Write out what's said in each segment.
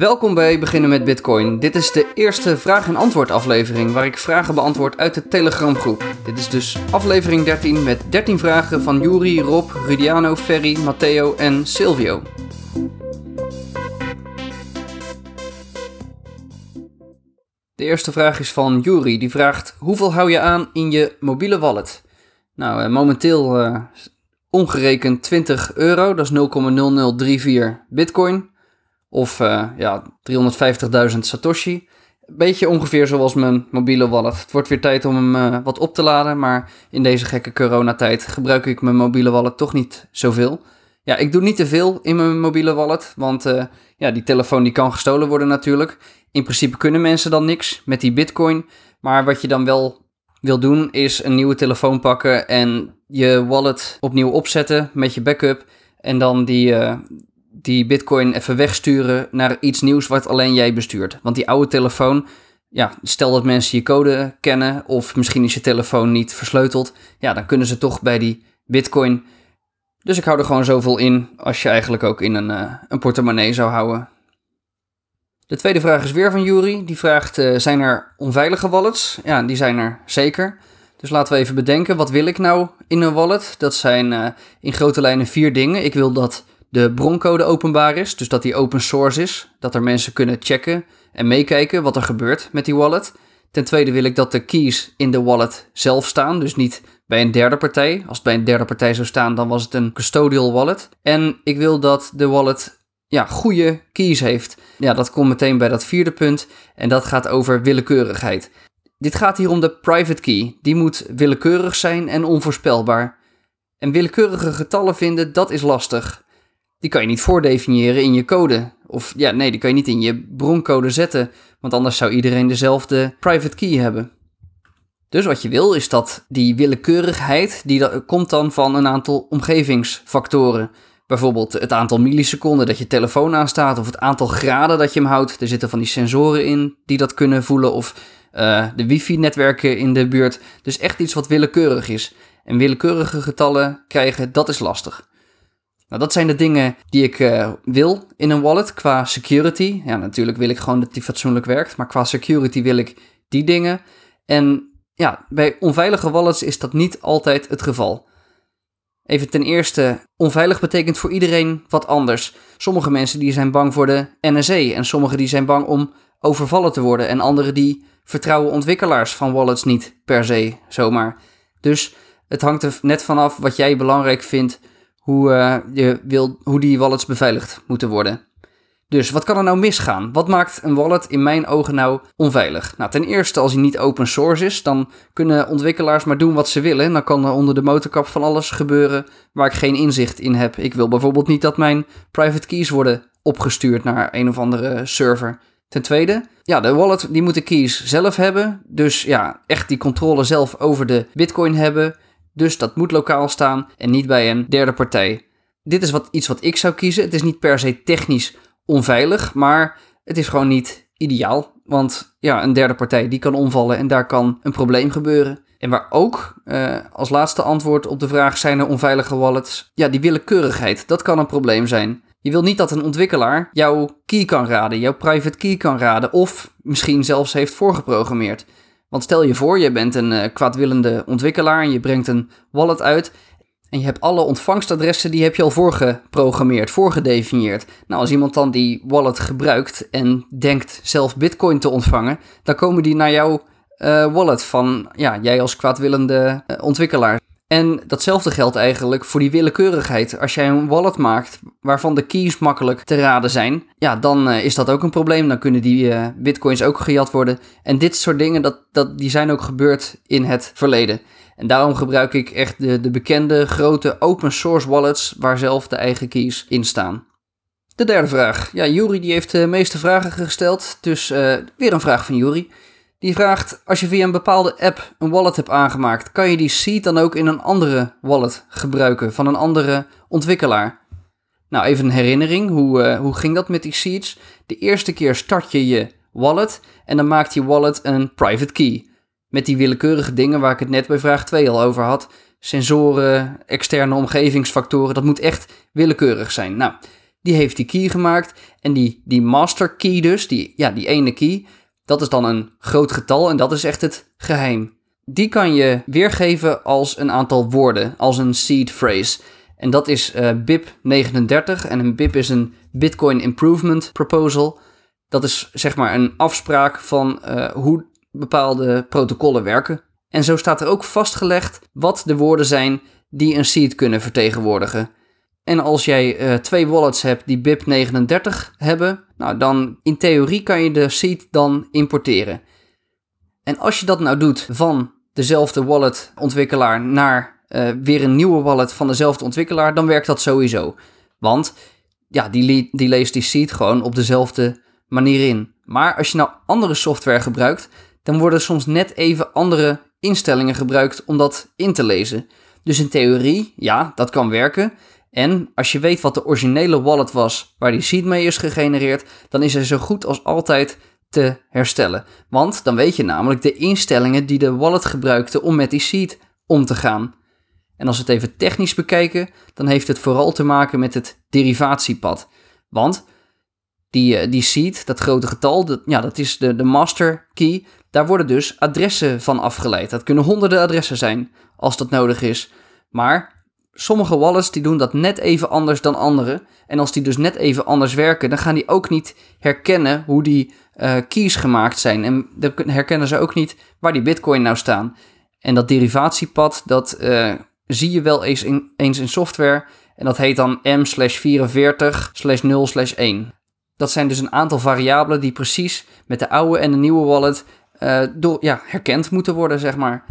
Welkom bij Beginnen met Bitcoin. Dit is de eerste vraag- en antwoord aflevering waar ik vragen beantwoord uit de Telegram groep. Dit is dus aflevering 13 met 13 vragen van Juri, Rob, Rudiano, Ferry, Matteo en Silvio. De eerste vraag is van Juri. Die vraagt: Hoeveel hou je aan in je mobiele wallet? Nou, eh, momenteel uh, ongerekend 20 euro, dat is 0,0034 Bitcoin. Of uh, ja, 350.000 Satoshi. Beetje ongeveer zoals mijn mobiele wallet. Het wordt weer tijd om hem uh, wat op te laden, maar in deze gekke coronatijd gebruik ik mijn mobiele wallet toch niet zoveel. Ja, ik doe niet te veel in mijn mobiele wallet, want uh, ja, die telefoon die kan gestolen worden natuurlijk. In principe kunnen mensen dan niks met die bitcoin, maar wat je dan wel wil doen is een nieuwe telefoon pakken en je wallet opnieuw opzetten met je backup en dan die, die bitcoin even wegsturen naar iets nieuws wat alleen jij bestuurt. Want die oude telefoon, ja, stel dat mensen je code kennen of misschien is je telefoon niet versleuteld, ja, dan kunnen ze toch bij die bitcoin. Dus ik hou er gewoon zoveel in als je eigenlijk ook in een, uh, een portemonnee zou houden. De tweede vraag is weer van Jury. Die vraagt: uh, zijn er onveilige wallets? Ja, die zijn er zeker. Dus laten we even bedenken, wat wil ik nou in een wallet? Dat zijn uh, in grote lijnen vier dingen. Ik wil dat de broncode openbaar is, dus dat die open source is, dat er mensen kunnen checken en meekijken wat er gebeurt met die wallet. Ten tweede wil ik dat de keys in de wallet zelf staan, dus niet bij een derde partij. Als het bij een derde partij zou staan, dan was het een custodial wallet. En ik wil dat de wallet ja, goede keys heeft. Ja, dat komt meteen bij dat vierde punt en dat gaat over willekeurigheid. Dit gaat hier om de private key. Die moet willekeurig zijn en onvoorspelbaar. En willekeurige getallen vinden, dat is lastig die kan je niet voordefiniëren in je code. Of ja, nee, die kan je niet in je broncode zetten, want anders zou iedereen dezelfde private key hebben. Dus wat je wil is dat die willekeurigheid, die komt dan van een aantal omgevingsfactoren. Bijvoorbeeld het aantal milliseconden dat je telefoon aanstaat, of het aantal graden dat je hem houdt. Er zitten van die sensoren in die dat kunnen voelen, of uh, de wifi-netwerken in de buurt. Dus echt iets wat willekeurig is. En willekeurige getallen krijgen, dat is lastig. Nou, dat zijn de dingen die ik uh, wil in een wallet qua security. Ja, natuurlijk wil ik gewoon dat die fatsoenlijk werkt, maar qua security wil ik die dingen. En ja, bij onveilige wallets is dat niet altijd het geval. Even ten eerste, onveilig betekent voor iedereen wat anders. Sommige mensen die zijn bang voor de NSA en sommige die zijn bang om overvallen te worden en anderen die vertrouwen ontwikkelaars van wallets niet per se zomaar. Dus het hangt er net vanaf wat jij belangrijk vindt hoe, uh, je wil, hoe die wallets beveiligd moeten worden. Dus wat kan er nou misgaan? Wat maakt een wallet in mijn ogen nou onveilig? Nou, ten eerste, als hij niet open source is, dan kunnen ontwikkelaars maar doen wat ze willen. Dan kan er onder de motorkap van alles gebeuren waar ik geen inzicht in heb. Ik wil bijvoorbeeld niet dat mijn private keys worden opgestuurd naar een of andere server. Ten tweede, ja, de wallet die moet de keys zelf hebben. Dus ja, echt die controle zelf over de bitcoin hebben. Dus dat moet lokaal staan en niet bij een derde partij. Dit is wat, iets wat ik zou kiezen. Het is niet per se technisch onveilig, maar het is gewoon niet ideaal. Want ja, een derde partij die kan omvallen en daar kan een probleem gebeuren. En waar ook, uh, als laatste antwoord op de vraag, zijn er onveilige wallets? Ja, die willekeurigheid, dat kan een probleem zijn. Je wil niet dat een ontwikkelaar jouw key kan raden, jouw private key kan raden, of misschien zelfs heeft voorgeprogrammeerd. Want stel je voor, je bent een uh, kwaadwillende ontwikkelaar en je brengt een wallet uit en je hebt alle ontvangstadressen, die heb je al voorgeprogrammeerd, voorgedefinieerd. Nou, als iemand dan die wallet gebruikt en denkt zelf bitcoin te ontvangen, dan komen die naar jouw uh, wallet van, ja, jij als kwaadwillende uh, ontwikkelaar. En datzelfde geldt eigenlijk voor die willekeurigheid. Als jij een wallet maakt waarvan de keys makkelijk te raden zijn, ja, dan uh, is dat ook een probleem. Dan kunnen die uh, bitcoins ook gejat worden. En dit soort dingen, dat, dat, die zijn ook gebeurd in het verleden. En daarom gebruik ik echt de, de bekende grote open source wallets waar zelf de eigen keys in staan. De derde vraag. Ja, Juri die heeft de meeste vragen gesteld, dus uh, weer een vraag van Juri. Die vraagt, als je via een bepaalde app een wallet hebt aangemaakt, kan je die seed dan ook in een andere wallet gebruiken van een andere ontwikkelaar? Nou, even een herinnering, hoe, uh, hoe ging dat met die seeds? De eerste keer start je je wallet en dan maakt je wallet een private key. Met die willekeurige dingen waar ik het net bij vraag 2 al over had. Sensoren, externe omgevingsfactoren, dat moet echt willekeurig zijn. Nou, die heeft die key gemaakt. En die, die master key dus, die, ja, die ene key, dat is dan een groot getal en dat is echt het geheim. Die kan je weergeven als een aantal woorden, als een seed phrase. En dat is uh, BIP 39 en een BIP is een Bitcoin Improvement Proposal. Dat is zeg maar een afspraak van uh, hoe bepaalde protocollen werken. En zo staat er ook vastgelegd wat de woorden zijn die een seed kunnen vertegenwoordigen. En als jij uh, twee wallets hebt die BIP 39 hebben, nou dan in theorie kan je de seed dan importeren. En als je dat nou doet van dezelfde wallet ontwikkelaar naar uh, weer een nieuwe wallet van dezelfde ontwikkelaar, dan werkt dat sowieso. Want ja, die, die leest die seed gewoon op dezelfde manier in. Maar als je nou andere software gebruikt, dan worden soms net even andere instellingen gebruikt om dat in te lezen. Dus in theorie, ja, dat kan werken. En als je weet wat de originele wallet was waar die seed mee is gegenereerd, dan is hij zo goed als altijd te herstellen. Want dan weet je namelijk de instellingen die de wallet gebruikte om met die seed om te gaan. En als we het even technisch bekijken, dan heeft het vooral te maken met het derivatiepad. Want die, eh, die seed, dat grote getal, dat, ja, dat is de, de master key. Daar worden dus adressen van afgeleid. Dat kunnen honderden adressen zijn, als dat nodig is. Maar sommige wallets die doen dat net even anders dan andere. En als die dus net even anders werken, dan gaan die ook niet herkennen hoe die uh, keys gemaakt zijn. En dan herkennen ze ook niet waar die bitcoin nou staan. En dat derivatiepad, dat uh, zie je wel eens in, eens in software. En dat heet dan m 44 0 1. Dat zijn dus een aantal variabelen die precies met de oude en de nieuwe wallet uh, door, ja, herkend moeten worden, zeg maar.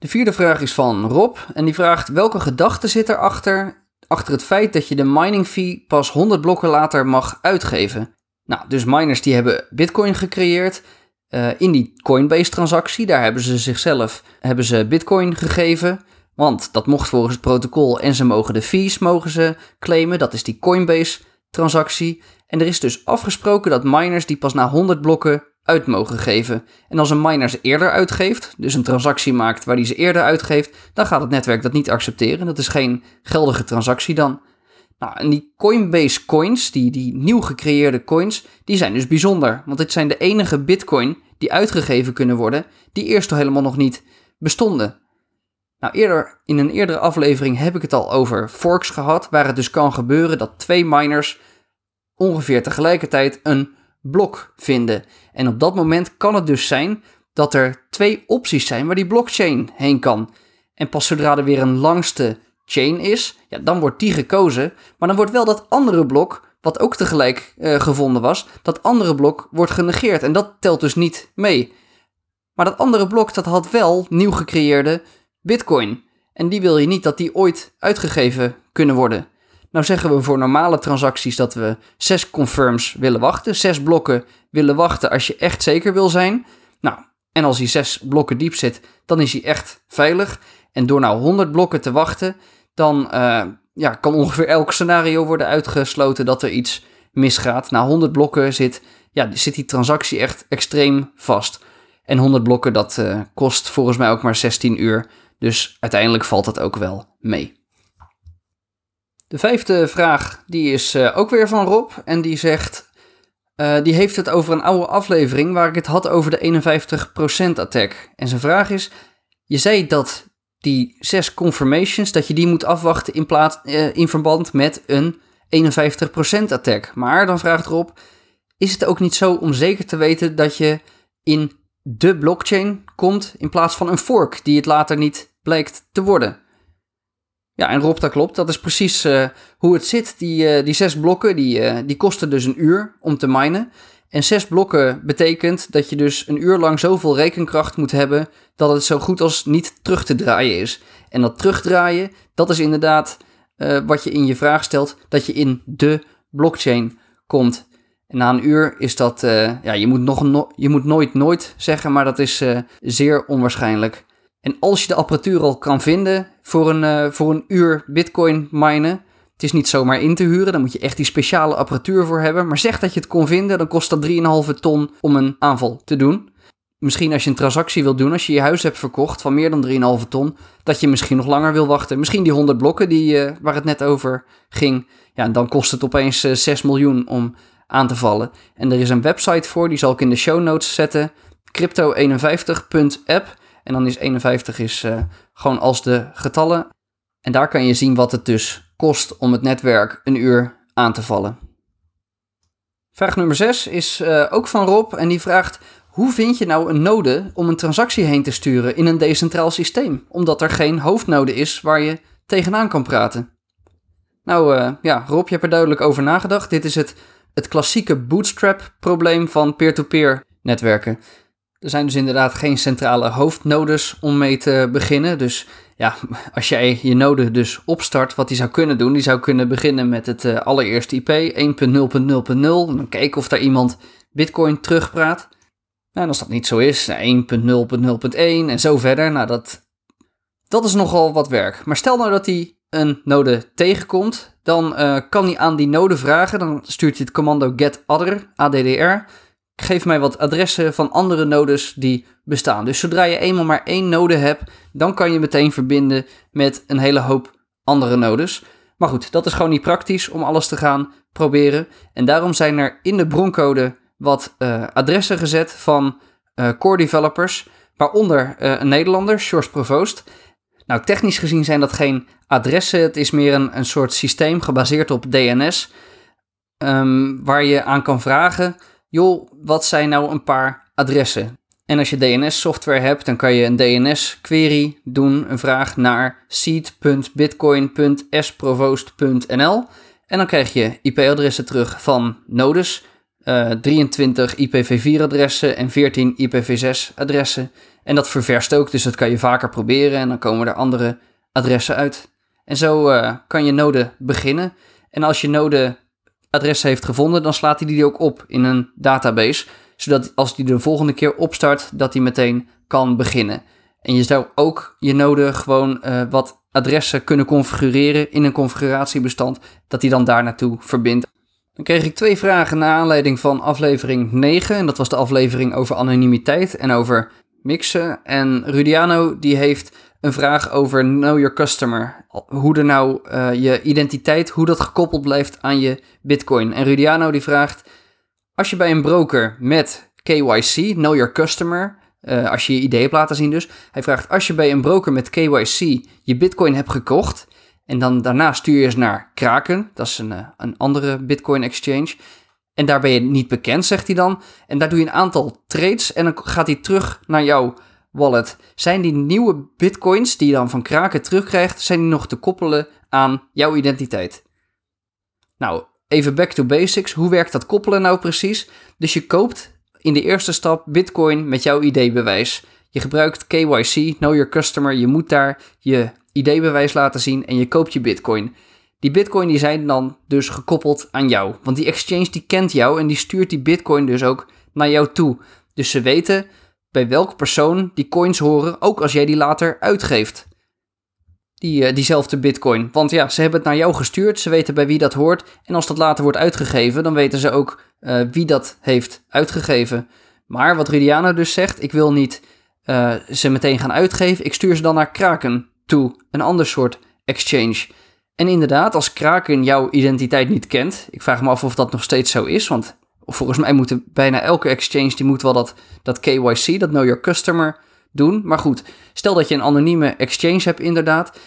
De vierde vraag is van Rob en die vraagt welke gedachte zit erachter achter het feit dat je de mining fee pas 100 blokken later mag uitgeven. Nou, dus miners die hebben Bitcoin gecreëerd. Uh, in die Coinbase transactie, daar hebben ze zichzelf hebben ze Bitcoin gegeven. Want dat mocht volgens het protocol en ze mogen de fees mogen ze claimen. Dat is die Coinbase transactie. En er is dus afgesproken dat miners die pas na 100 blokken uit mogen geven. En als een miner ze eerder uitgeeft, dus een transactie maakt waar die ze eerder uitgeeft, dan gaat het netwerk dat niet accepteren. Dat is geen geldige transactie dan. Nou, en die Coinbase coins, die, die nieuw gecreëerde coins, die zijn dus bijzonder. Want dit zijn de enige bitcoin die uitgegeven kunnen worden, die eerst helemaal nog niet bestonden. Nou, eerder, in een eerdere aflevering heb ik het al over forks gehad, waar het dus kan gebeuren dat twee miners ongeveer tegelijkertijd een blok vinden. En op dat moment kan het dus zijn dat er twee opties zijn waar die blockchain heen kan. En pas zodra er weer een langste chain is, ja, dan wordt die gekozen. Maar dan wordt wel dat andere blok, wat ook tegelijk uh, gevonden was, dat andere blok wordt genegeerd. En dat telt dus niet mee. Maar dat andere blok, dat had wel nieuw gecreëerde bitcoin. En die wil je niet dat die ooit uitgegeven kunnen worden. Nou zeggen we voor normale transacties dat we zes confirms willen wachten. Zes blokken willen wachten als je echt zeker wil zijn. Nou, en als hij zes blokken diep zit, dan is hij echt veilig. En door nou 100 blokken te wachten, dan uh, ja, kan ongeveer elk scenario worden uitgesloten dat er iets misgaat. Na 100 blokken zit, ja, zit die transactie echt extreem vast. En 100 blokken, dat uh, kost volgens mij ook maar 16 uur. Dus uiteindelijk valt dat ook wel mee. De vijfde vraag, die is uh, ook weer van Rob. En die zegt, uh, die heeft het over een oude aflevering waar ik het had over de 51% attack. En zijn vraag is, je zei dat die zes confirmations, dat je die moet afwachten in, plaats, uh, in verband met een 51% attack. Maar dan vraagt Rob, is het ook niet zo om zeker te weten dat je in de blockchain komt in plaats van een fork die het later niet blijkt te worden? Ja, en Rob, dat klopt. Dat is precies uh, hoe het zit. Die, uh, die zes blokken, die, uh, die kosten dus een uur om te minen. En zes blokken betekent dat je dus een uur lang zoveel rekenkracht moet hebben dat het zo goed als niet terug te draaien is. En dat terugdraaien, dat is inderdaad wat je in je vraag stelt, dat je in de blockchain komt. En na een uur is dat, ja, je moet, nog no je moet nooit nooit zeggen, maar dat is zeer onwaarschijnlijk. En als je de apparatuur al kan vinden voor een, uh, voor een uur bitcoin minen, het is niet zomaar in te huren, dan moet je echt die speciale apparatuur voor hebben. Maar zeg dat je het kon vinden, dan kost dat 3,5 ton om een aanval te doen. misschien als je een transactie wilt doen, als je je huis hebt verkocht van meer dan 3,5 ton, dat je misschien nog langer wil wachten. Misschien die 100 blokken die, uh, waar het net over ging. Ja, dan kost het opeens uh, 6 miljoen om aan te vallen. En er is een website voor, die zal ik in de show notes zetten. crypto51.app. En dan is 51 is, uh, gewoon als de getallen. En daar kan je zien wat het dus kost om het netwerk een uur aan te vallen. Vraag nummer 6 is uh, ook van Rob en die vraagt: Hoe vind je nou een node om een transactie heen te sturen in een decentraal systeem? Omdat er geen hoofdnode is waar je tegenaan kan praten. Nou uh, ja, Rob, je hebt er duidelijk over nagedacht. Dit is het, het klassieke bootstrap-probleem van peer-to-peer netwerken. Er zijn dus inderdaad geen centrale hoofdnodes om mee te beginnen. Dus ja, als jij je node dus opstart, wat die zou kunnen doen, die zou kunnen beginnen met het uh, allereerste IP 1.0.0.0. Dan kijken of daar iemand Bitcoin terugpraat. Nou, en als dat niet zo is, 1.0.0.1 en zo verder. Nou, dat, dat is nogal wat werk. Maar stel nou dat hij een node tegenkomt, dan uh, kan hij aan die node vragen. Dan stuurt hij het commando getOther, ADDR geef mij wat adressen van andere nodes die bestaan. Dus zodra je eenmaal maar één node hebt, dan kan je meteen verbinden met een hele hoop andere nodes. Maar goed, dat is gewoon niet praktisch om alles te gaan proberen. En daarom zijn er in de broncode wat uh, adressen gezet van uh, core developers, waaronder uh, een Nederlander, George Provoost. Nou, technisch gezien zijn dat geen adressen, het is meer een, een soort systeem gebaseerd op DNS, ehm, waar je aan kan vragen joh, wat zijn nou een paar adressen? En als je DNS-software hebt, dan kan je een DNS-query doen, een vraag naar seed.bitcoin.sprovoost.nl. En dan krijg je IP-adressen terug van nodes, uh, 23 IPv4-adressen en 14 IPv6-adressen. En dat ververst ook, dus dat kan je vaker proberen en dan komen er andere adressen uit. En zo uh, kan je node beginnen. En als je node adres heeft gevonden, dan slaat hij die ook op in een database. Zodat als hij de volgende keer opstart, dat hij meteen kan beginnen. En je zou ook je node gewoon uh, wat adressen kunnen configureren in een configuratiebestand, dat hij dan daar naartoe verbindt. Dan kreeg ik twee vragen naar aanleiding van aflevering 9. En dat was de aflevering over anonimiteit en over mixen. En Rudiano die heeft een vraag over Know Your Customer. Hoe er nou uh, je identiteit, hoe dat gekoppeld blijft aan je Bitcoin. En Rudiano die vraagt: Als je bij een broker met KYC, Know Your Customer, uh, als je je idee hebt laten zien dus. Hij vraagt: Als je bij een broker met KYC je Bitcoin hebt gekocht. En dan daarna stuur je eens naar Kraken, dat is een, uh, een andere Bitcoin exchange. En daar ben je niet bekend, zegt hij dan. En daar doe je een aantal trades en dan gaat hij terug naar jouw wallet. Zijn die nieuwe bitcoins die je dan van Kraken terugkrijgt, zijn die nog te koppelen aan jouw identiteit? Nou, even back to basics. Hoe werkt dat koppelen nou precies? Dus je koopt in de eerste stap bitcoin met jouw ID-bewijs. Je gebruikt KYC, Know Your Customer. Je moet daar je ID-bewijs laten zien en je koopt je bitcoin. Die bitcoin die zijn dan dus gekoppeld aan jou. Want die exchange die kent jou en die stuurt die bitcoin dus ook naar jou toe. Dus ze weten bij welke persoon die coins horen, ook als jij die later uitgeeft. Die, uh, diezelfde bitcoin. Want ja, ze hebben het naar jou gestuurd, ze weten bij wie dat hoort. En als dat later wordt uitgegeven, dan weten ze ook uh, wie dat heeft uitgegeven. Maar wat Rudiano dus zegt, ik wil niet uh, ze meteen gaan uitgeven, ik stuur ze dan naar Kraken toe, een ander soort exchange. En inderdaad, als Kraken jouw identiteit niet kent, ik vraag me af of dat nog steeds zo is, want volgens mij moeten bijna elke exchange die moet wel dat, dat KYC, dat Know Your Customer, doen. Maar goed, stel dat je een anonieme exchange hebt inderdaad,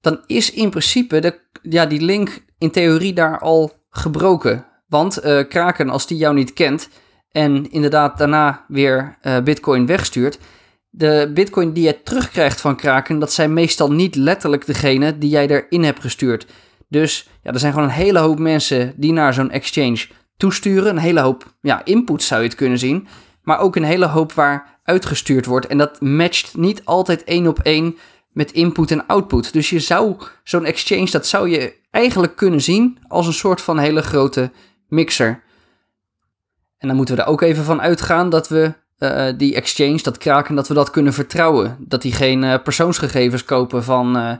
dan is in principe de, ja, die link in theorie daar al gebroken. Want uh, Kraken, als die jou niet kent en inderdaad daarna weer uh, Bitcoin wegstuurt, de Bitcoin die je terugkrijgt van Kraken, dat zijn meestal niet letterlijk degene die jij erin hebt gestuurd. Dus ja, er zijn gewoon een hele hoop mensen die naar zo'n exchange toesturen. Een hele hoop ja, input zou je het kunnen zien. Maar ook een hele hoop waar uitgestuurd wordt. En dat matcht niet altijd één op één met input en output. Dus je zou zo'n exchange, dat zou je eigenlijk kunnen zien als een soort van hele grote mixer. En dan moeten we er ook even van uitgaan dat we uh, die exchange, dat kraken, dat we dat kunnen vertrouwen. Dat die geen uh, persoonsgegevens kopen van, uh,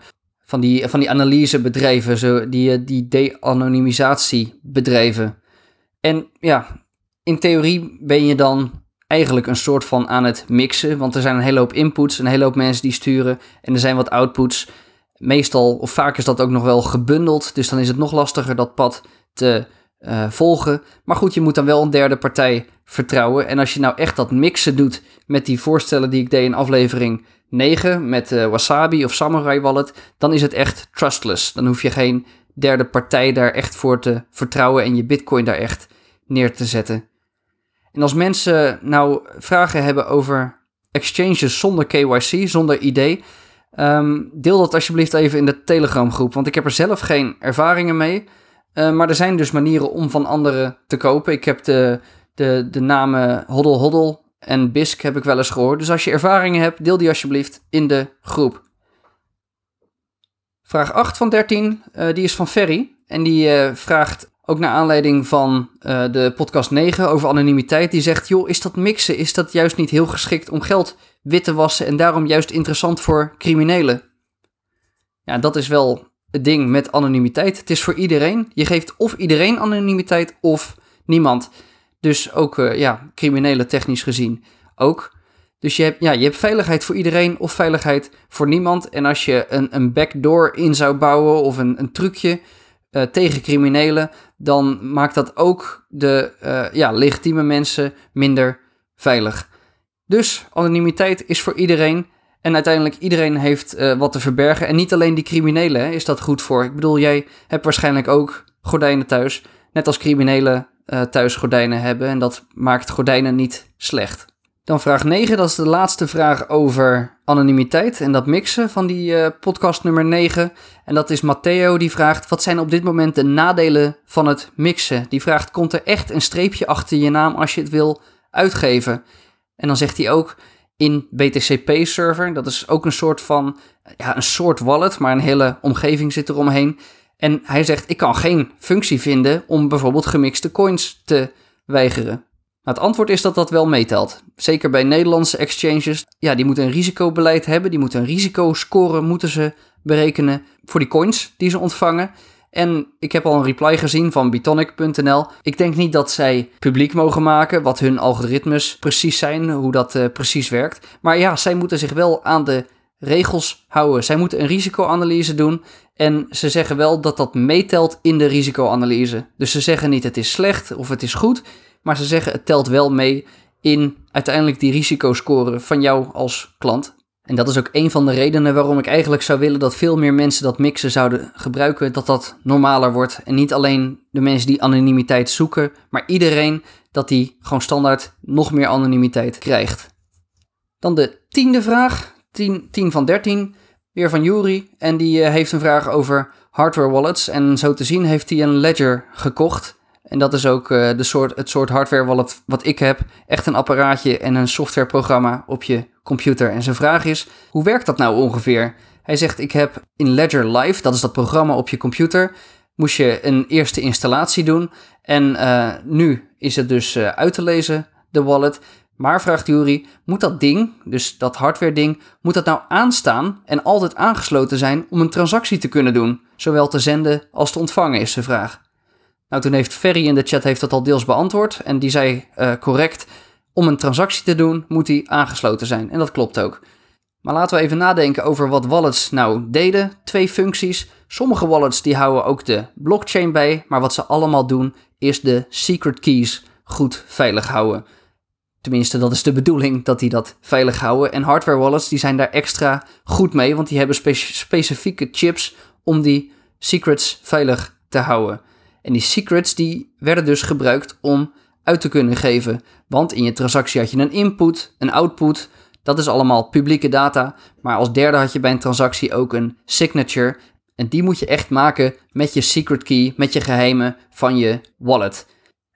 van, die, van die analysebedrijven, zo, die, die de-anonymisatiebedrijven. En ja, in theorie ben je dan eigenlijk een soort van aan het mixen. Want er zijn een hele hoop inputs, een hele hoop mensen die sturen. En er zijn wat outputs. Meestal, of vaak is dat ook nog wel gebundeld. Dus dan is het nog lastiger dat pad te uh, volgen. Maar goed, je moet dan wel een derde partij vertrouwen. En als je nou echt dat mixen doet met die voorstellen die ik deed in aflevering 9 met uh, Wasabi of Samurai Wallet, dan is het echt trustless. Dan hoef je geen derde partij daar echt voor te vertrouwen en je bitcoin daar echt neer te zetten. En als mensen nou vragen hebben over exchanges zonder KYC, zonder ID, ehm, deel dat alsjeblieft even in de Telegram groep, want ik heb er zelf geen ervaringen mee. Uh, maar er zijn dus manieren om van anderen te kopen. Ik heb de, de, de namen Hoddle Hoddle en Bisk heb ik wel eens gehoord. Dus als je ervaringen hebt, deel die alsjeblieft in de groep. Vraag 8 van 13, uh, eh, die is van Ferry. En die uh, vraagt ook naar aanleiding van de podcast 9 over anonimiteit. Die zegt, joh, is dat mixen, is dat juist niet heel geschikt om geld wit te wassen en daarom juist interessant voor criminelen? Ja, dat is wel ding met anonimiteit. Het is voor iedereen. Je geeft of iedereen anonimiteit of niemand. Dus ook, uh, ja, criminelen technisch gezien ook. Dus je hebt, ja, je hebt veiligheid voor iedereen of veiligheid voor niemand. En als je een, een backdoor in zou bouwen of een, een trucje uh, tegen criminelen, dan maakt dat ook de uh, ja, legitieme mensen minder veilig. Dus anonimiteit is voor iedereen. En uiteindelijk iedereen heeft uh, wat te verbergen. En niet alleen die criminelen hè, is dat goed voor. Ik bedoel, jij hebt waarschijnlijk ook gordijnen thuis. Net als criminelen uh, thuis gordijnen hebben. En dat maakt gordijnen niet slecht. Dan vraag 9, dat is de laatste vraag over anonimiteit en dat mixen van die uh, podcast nummer 9. En dat is Matteo die vraagt, wat zijn op dit moment de nadelen van het mixen? Die vraagt, komt er echt een streepje achter je naam als je het wil uitgeven? En dan zegt hij ook, in BTCP-server, dat is ook een soort van, ja, een soort wallet, maar een hele omgeving zit eromheen. En hij zegt, ik kan geen functie vinden om bijvoorbeeld gemixte coins te weigeren. Het antwoord is dat dat wel meetelt. Zeker bij Nederlandse exchanges. Ja, die moeten een risicobeleid hebben. Die moeten een risicoscore moeten ze berekenen voor die coins die ze ontvangen. En ik heb al een reply gezien van bitonic.nl. Ik denk niet dat zij publiek mogen maken wat hun algoritmes precies zijn, hoe dat uh, precies werkt. Maar ja, zij moeten zich wel aan de regels houden. Zij moeten een risicoanalyse doen en ze zeggen wel dat dat meetelt in de risicoanalyse. Dus ze zeggen niet het is slecht of het is goed, maar ze zeggen het telt wel mee in uiteindelijk die risicoscore van jou als klant. En dat is ook een van de redenen waarom ik eigenlijk zou willen dat veel meer mensen dat mixen zouden gebruiken, dat dat normaler wordt. En niet alleen de mensen die anonimiteit zoeken, maar iedereen dat die gewoon standaard nog meer anonimiteit krijgt. Dan de tiende vraag, 10, 10 van 13, weer van Yuri. En die uh, heeft een vraag over hardware wallets. En zo te zien heeft hij een Ledger gekocht. En dat is ook uh, de soort, het soort hardware wallet wat ik heb. Echt een apparaatje en een softwareprogramma op je computer. En zijn vraag is, hoe werkt dat nou ongeveer? Hij zegt, ik heb in Ledger Live, dat is dat programma op je computer, moest je een eerste installatie doen. En uh, nu is het dus uh, uit te lezen, de wallet. Maar vraagt Jury, moet dat ding, dus dat hardware ding, moet dat nou aanstaan en altijd aangesloten zijn om een transactie te kunnen doen? Zowel te zenden als te ontvangen is de vraag. Nou, toen heeft Ferry in de chat heeft dat al deels beantwoord. En die zei uh, correct, om een transactie te doen moet die aangesloten zijn. En dat klopt ook. Maar laten we even nadenken over wat wallets nou deden. Twee functies. Sommige wallets die houden ook de blockchain bij. Maar wat ze allemaal doen is de secret keys goed veilig houden. Tenminste, dat is de bedoeling dat die dat veilig houden. En hardware wallets die zijn daar extra goed mee. Want die hebben specifieke chips om die secrets veilig te houden. En die secrets die werden dus gebruikt om uit te kunnen geven. Want in je transactie had je een input, een output. Dat is allemaal publieke data. Maar als derde had je bij een transactie ook een signature. En die moet je echt maken met je secret key, met je geheimen van je wallet.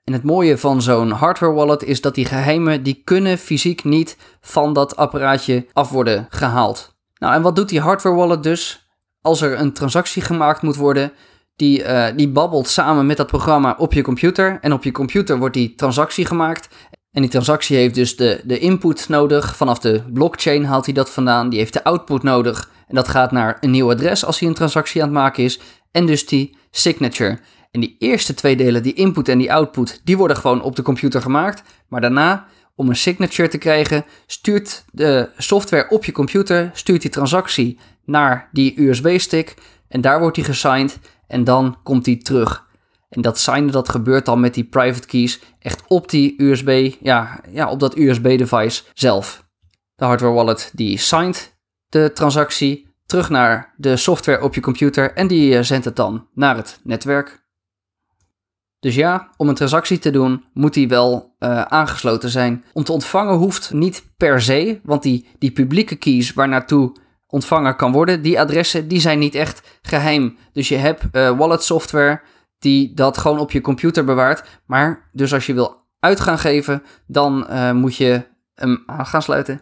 En het mooie van zo'n hardware wallet is dat die geheimen, die kunnen fysiek niet van dat apparaatje af worden gehaald. Nou, en wat doet die hardware wallet dus? Als er een transactie gemaakt moet worden, die, uh, die babbelt samen met dat programma op je computer. En op je computer wordt die transactie gemaakt. En die transactie heeft dus de, de input nodig. Vanaf de blockchain haalt hij dat vandaan. Die heeft de output nodig. En dat gaat naar een nieuw adres als hij een transactie aan het maken is. En dus die signature. En die eerste twee delen, die input en die output, die worden gewoon op de computer gemaakt. Maar daarna om een signature te krijgen, stuurt de software op je computer, stuurt die transactie naar die USB-stick en daar wordt die gesigned en dan komt die terug. En dat signen dat gebeurt dan met die private keys echt op die USB, ja, ja op dat USB-device zelf. De hardware wallet die signed de transactie terug naar de software op je computer en die eh, zendt het dan naar het netwerk. Dus ja, om een transactie te doen moet die wel uh, aangesloten zijn. Om te ontvangen hoeft niet per se, want die, die publieke keys waar naartoe ontvangen kan worden, die adressen die zijn niet echt geheim. Dus je hebt uh, wallet software die dat gewoon op je computer bewaart. Maar dus als je wil uit gaan geven, dan uh, moet je hem aan gaan sluiten.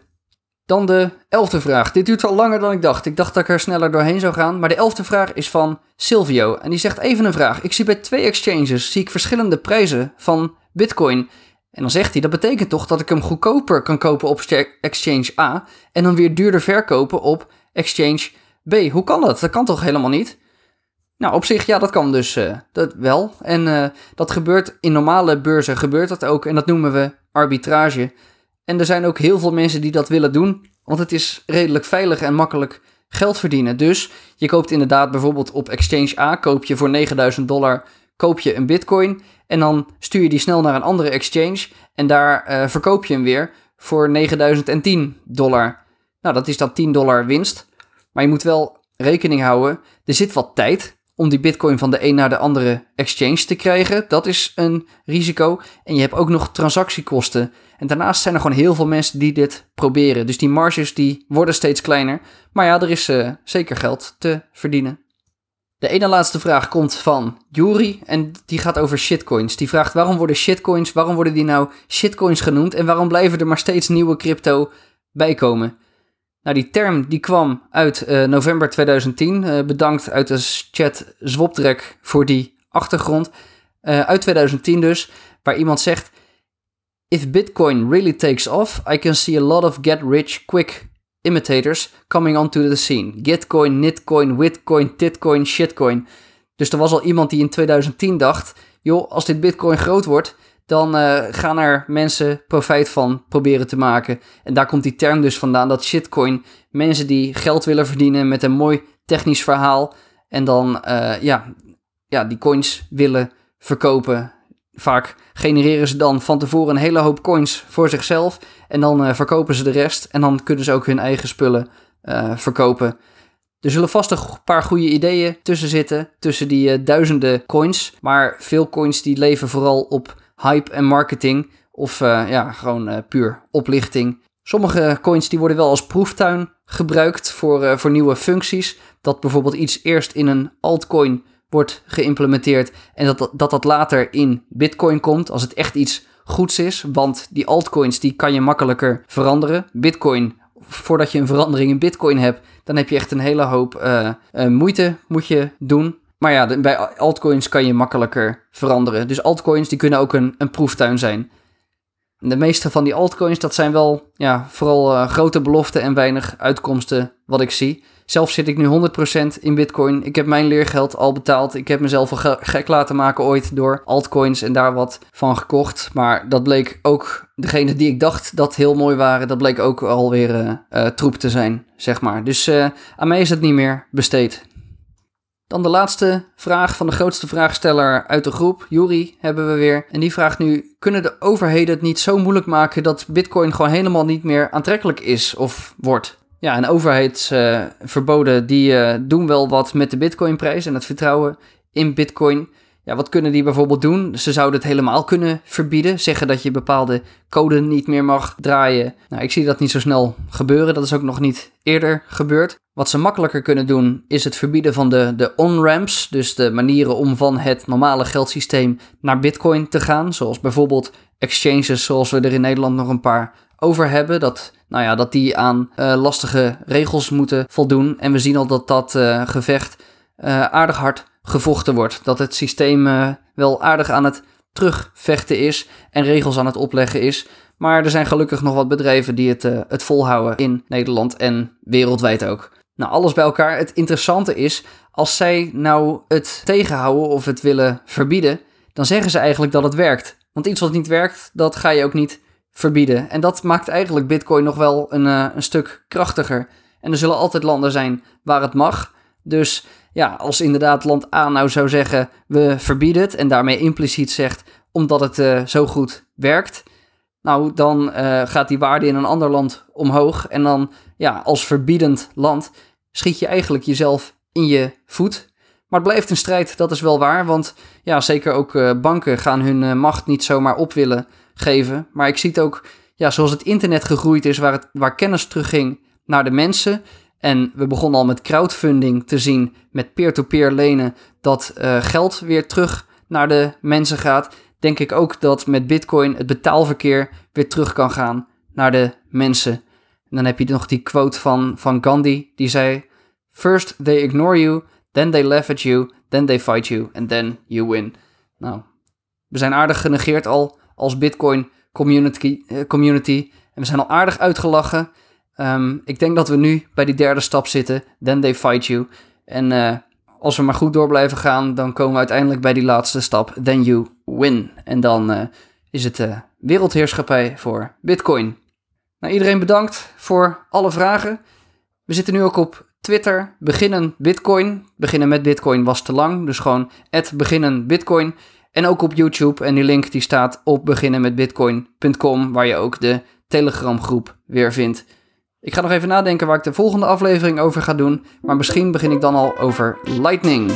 Dan de elfde vraag. Dit duurt al langer dan ik dacht. Ik dacht dat ik er sneller doorheen zou gaan. Maar de elfde vraag is van Silvio. En die zegt even een vraag. Ik zie bij twee exchanges zie ik verschillende prijzen van Bitcoin. En dan zegt hij, dat betekent toch dat ik hem goedkoper kan kopen op exchange A en dan weer duurder verkopen op exchange B. Hoe kan dat? Dat kan toch helemaal niet? Nou, op zich, ja, dat kan dus uh, dat wel. En uh, dat gebeurt in normale beurzen, gebeurt dat ook. En dat noemen we arbitrage. En er zijn ook heel veel mensen die dat willen doen, want het is redelijk veilig en makkelijk geld verdienen. Dus je koopt inderdaad bijvoorbeeld op Exchange A, koop je voor 9000 dollar koop je een bitcoin en dan stuur je die snel naar een andere exchange en daar uh, verkoop je hem weer voor 9010 dollar. Nou, dat is dan 10 dollar winst. Maar je moet wel rekening houden, er zit wat tijd om die bitcoin van de een naar de andere exchange te krijgen. Dat is een risico. En je hebt ook nog transactiekosten. En daarnaast zijn er gewoon heel veel mensen die dit proberen. Dus die marges die worden steeds kleiner. Maar ja, er is uh, zeker geld te verdienen. De ene laatste vraag komt van Yuri en die gaat over shitcoins. Die vraagt waarom worden shitcoins, waarom worden die nou shitcoins genoemd en waarom blijven er maar steeds nieuwe crypto bijkomen? Nou, die term die kwam uit uh, november 2010. Uh, bedankt uit de chat Zwoptrek voor die achtergrond. Uh, uit 2010 dus, waar iemand zegt... If Bitcoin really takes off, I can see a lot of get rich quick imitators coming onto the scene. Gitcoin, Nitcoin, Witcoin, Titcoin, Shitcoin. Dus er was al iemand die in 2010 dacht... joh, als dit Bitcoin groot wordt dan uh, gaan er mensen profijt van proberen te maken. En daar komt die term dus vandaan, dat shitcoin. Mensen die geld willen verdienen met een mooi technisch verhaal. En dan uh, ja, ja, die coins willen verkopen. Vaak genereren ze dan van tevoren een hele hoop coins voor zichzelf. En dan uh, verkopen ze de rest. En dan kunnen ze ook hun eigen spullen verkopen. Er zullen vast een paar goede ideeën tussen zitten. Tussen die duizenden coins. Maar veel coins die leven vooral op hype en marketing of ja, gewoon puur oplichting. Sommige coins die worden wel als proeftuin gebruikt voor, voor nieuwe functies. Dat bijvoorbeeld iets eerst in een altcoin wordt geïmplementeerd en dat, dat dat later in Bitcoin komt als het echt iets goeds is. Want die altcoins die kan je makkelijker veranderen. Bitcoin, voordat je een verandering in Bitcoin hebt, dan heb je echt een hele hoop moeite moet je doen. Maar ja, bij altcoins kan je makkelijker veranderen. Dus altcoins die kunnen ook een, een proeftuin zijn. De meeste van die altcoins, dat zijn wel ja, vooral uh, grote beloften en weinig uitkomsten wat ik zie. Zelf zit ik nu 100% in bitcoin. Ik heb mijn leergeld al betaald. Ik heb mezelf al gek laten maken ooit door altcoins en daar wat van gekocht. Maar dat bleek ook, degene die ik dacht dat heel mooi waren, dat bleek ook alweer uh, uh, troep te zijn, zeg maar. Dus aan mij is het niet meer besteed. Dan de laatste vraag van de grootste vraagsteller uit de groep, Juri, hebben we weer. En die vraagt nu: kunnen de overheden het niet zo moeilijk maken dat Bitcoin gewoon helemaal niet meer aantrekkelijk is of wordt? Ja, en overheidsverboden uh, die uh, doen wel wat met de Bitcoinprijs en het vertrouwen in Bitcoin. Ja, wat kunnen die bijvoorbeeld doen? Ze zouden het helemaal kunnen verbieden. Zeggen dat je bepaalde code niet meer mag draaien. Nou, ik zie dat niet zo snel gebeuren. Dat is ook nog niet eerder gebeurd. Wat ze makkelijker kunnen doen is het verbieden van de, de on-ramps. Dus de manieren om van het normale geldsysteem naar Bitcoin te gaan. Zoals bijvoorbeeld exchanges zoals we er in Nederland nog een paar over hebben. Dat, nou ja, dat die aan uh, lastige regels moeten voldoen. En we zien al dat dat uh, gevecht uh, aardig hard gevochten wordt. Dat het systeem wel aardig aan het terugvechten is en regels aan het opleggen is. Maar er zijn gelukkig nog wat bedrijven die het, het volhouden in Nederland en wereldwijd ook. Nou, alles bij elkaar. Het interessante is, als zij nou het tegenhouden of het willen verbieden, dan zeggen ze eigenlijk dat het werkt. Want iets wat niet werkt, dat ga je ook niet verbieden. En dat maakt eigenlijk Bitcoin nog wel een, uh, een stuk krachtiger. En er zullen altijd landen zijn waar het mag. Dus ja, als inderdaad land A nou zou zeggen we verbieden het en daarmee impliciet zegt omdat het uh, zo goed werkt, nou dan uh, gaat die waarde in een ander land omhoog en dan ja, als verbiedend land schiet je eigenlijk jezelf in je voet. Maar het blijft een strijd, dat is wel waar, want ja, zeker ook banken gaan hun macht niet zomaar op willen geven. Maar ik zie het ook, ja, zoals het internet gegroeid is, waar, het, waar kennis terugging naar de mensen en we begonnen al met crowdfunding te zien, met peer-to-peer lenen, dat uh, geld weer terug naar de mensen gaat. Denk ik ook dat met Bitcoin het betaalverkeer weer terug kan gaan naar de mensen. En dan heb je nog die quote van, van Gandhi, die zei: First they ignore you, then they laugh at you, then they fight you, and then you win. Nou, we zijn aardig genegeerd al als Bitcoin community, uh, community en we zijn al aardig uitgelachen. Um, ik denk dat we nu bij die derde stap zitten. Then they fight you. En uh, als we maar goed door blijven gaan, dan komen we uiteindelijk bij die laatste stap. Then you win. En dan uh, is het uh, wereldheerschappij voor Bitcoin. Nou, iedereen bedankt voor alle vragen. We zitten nu ook op Twitter. Beginnen Bitcoin. Beginnen met Bitcoin was te lang. Dus gewoon beginnen Bitcoin. En ook op YouTube. En die link die staat op beginnenmetbitcoin.com. Waar je ook de Telegram groep weer vindt. Ik ga nog even nadenken waar ik de volgende aflevering over ga doen. Maar misschien begin ik dan al over Lightning.